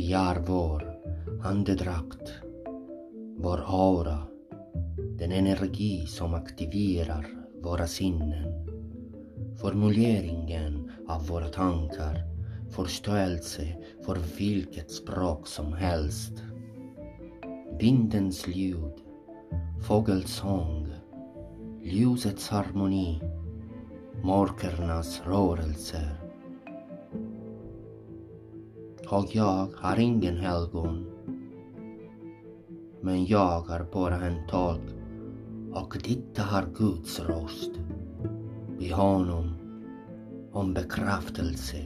Vi är vår andedrakt, vår aura, den energi som aktiverar våra sinnen. Formuleringen av våra tankar, förståelse för vilket språk som helst. Vindens ljud, fågelsång, ljusets harmoni, mörkernas rörelser. Och jag har ingen helgon, men jag är bara en tolk och detta har Guds röst. Be honom om bekräftelse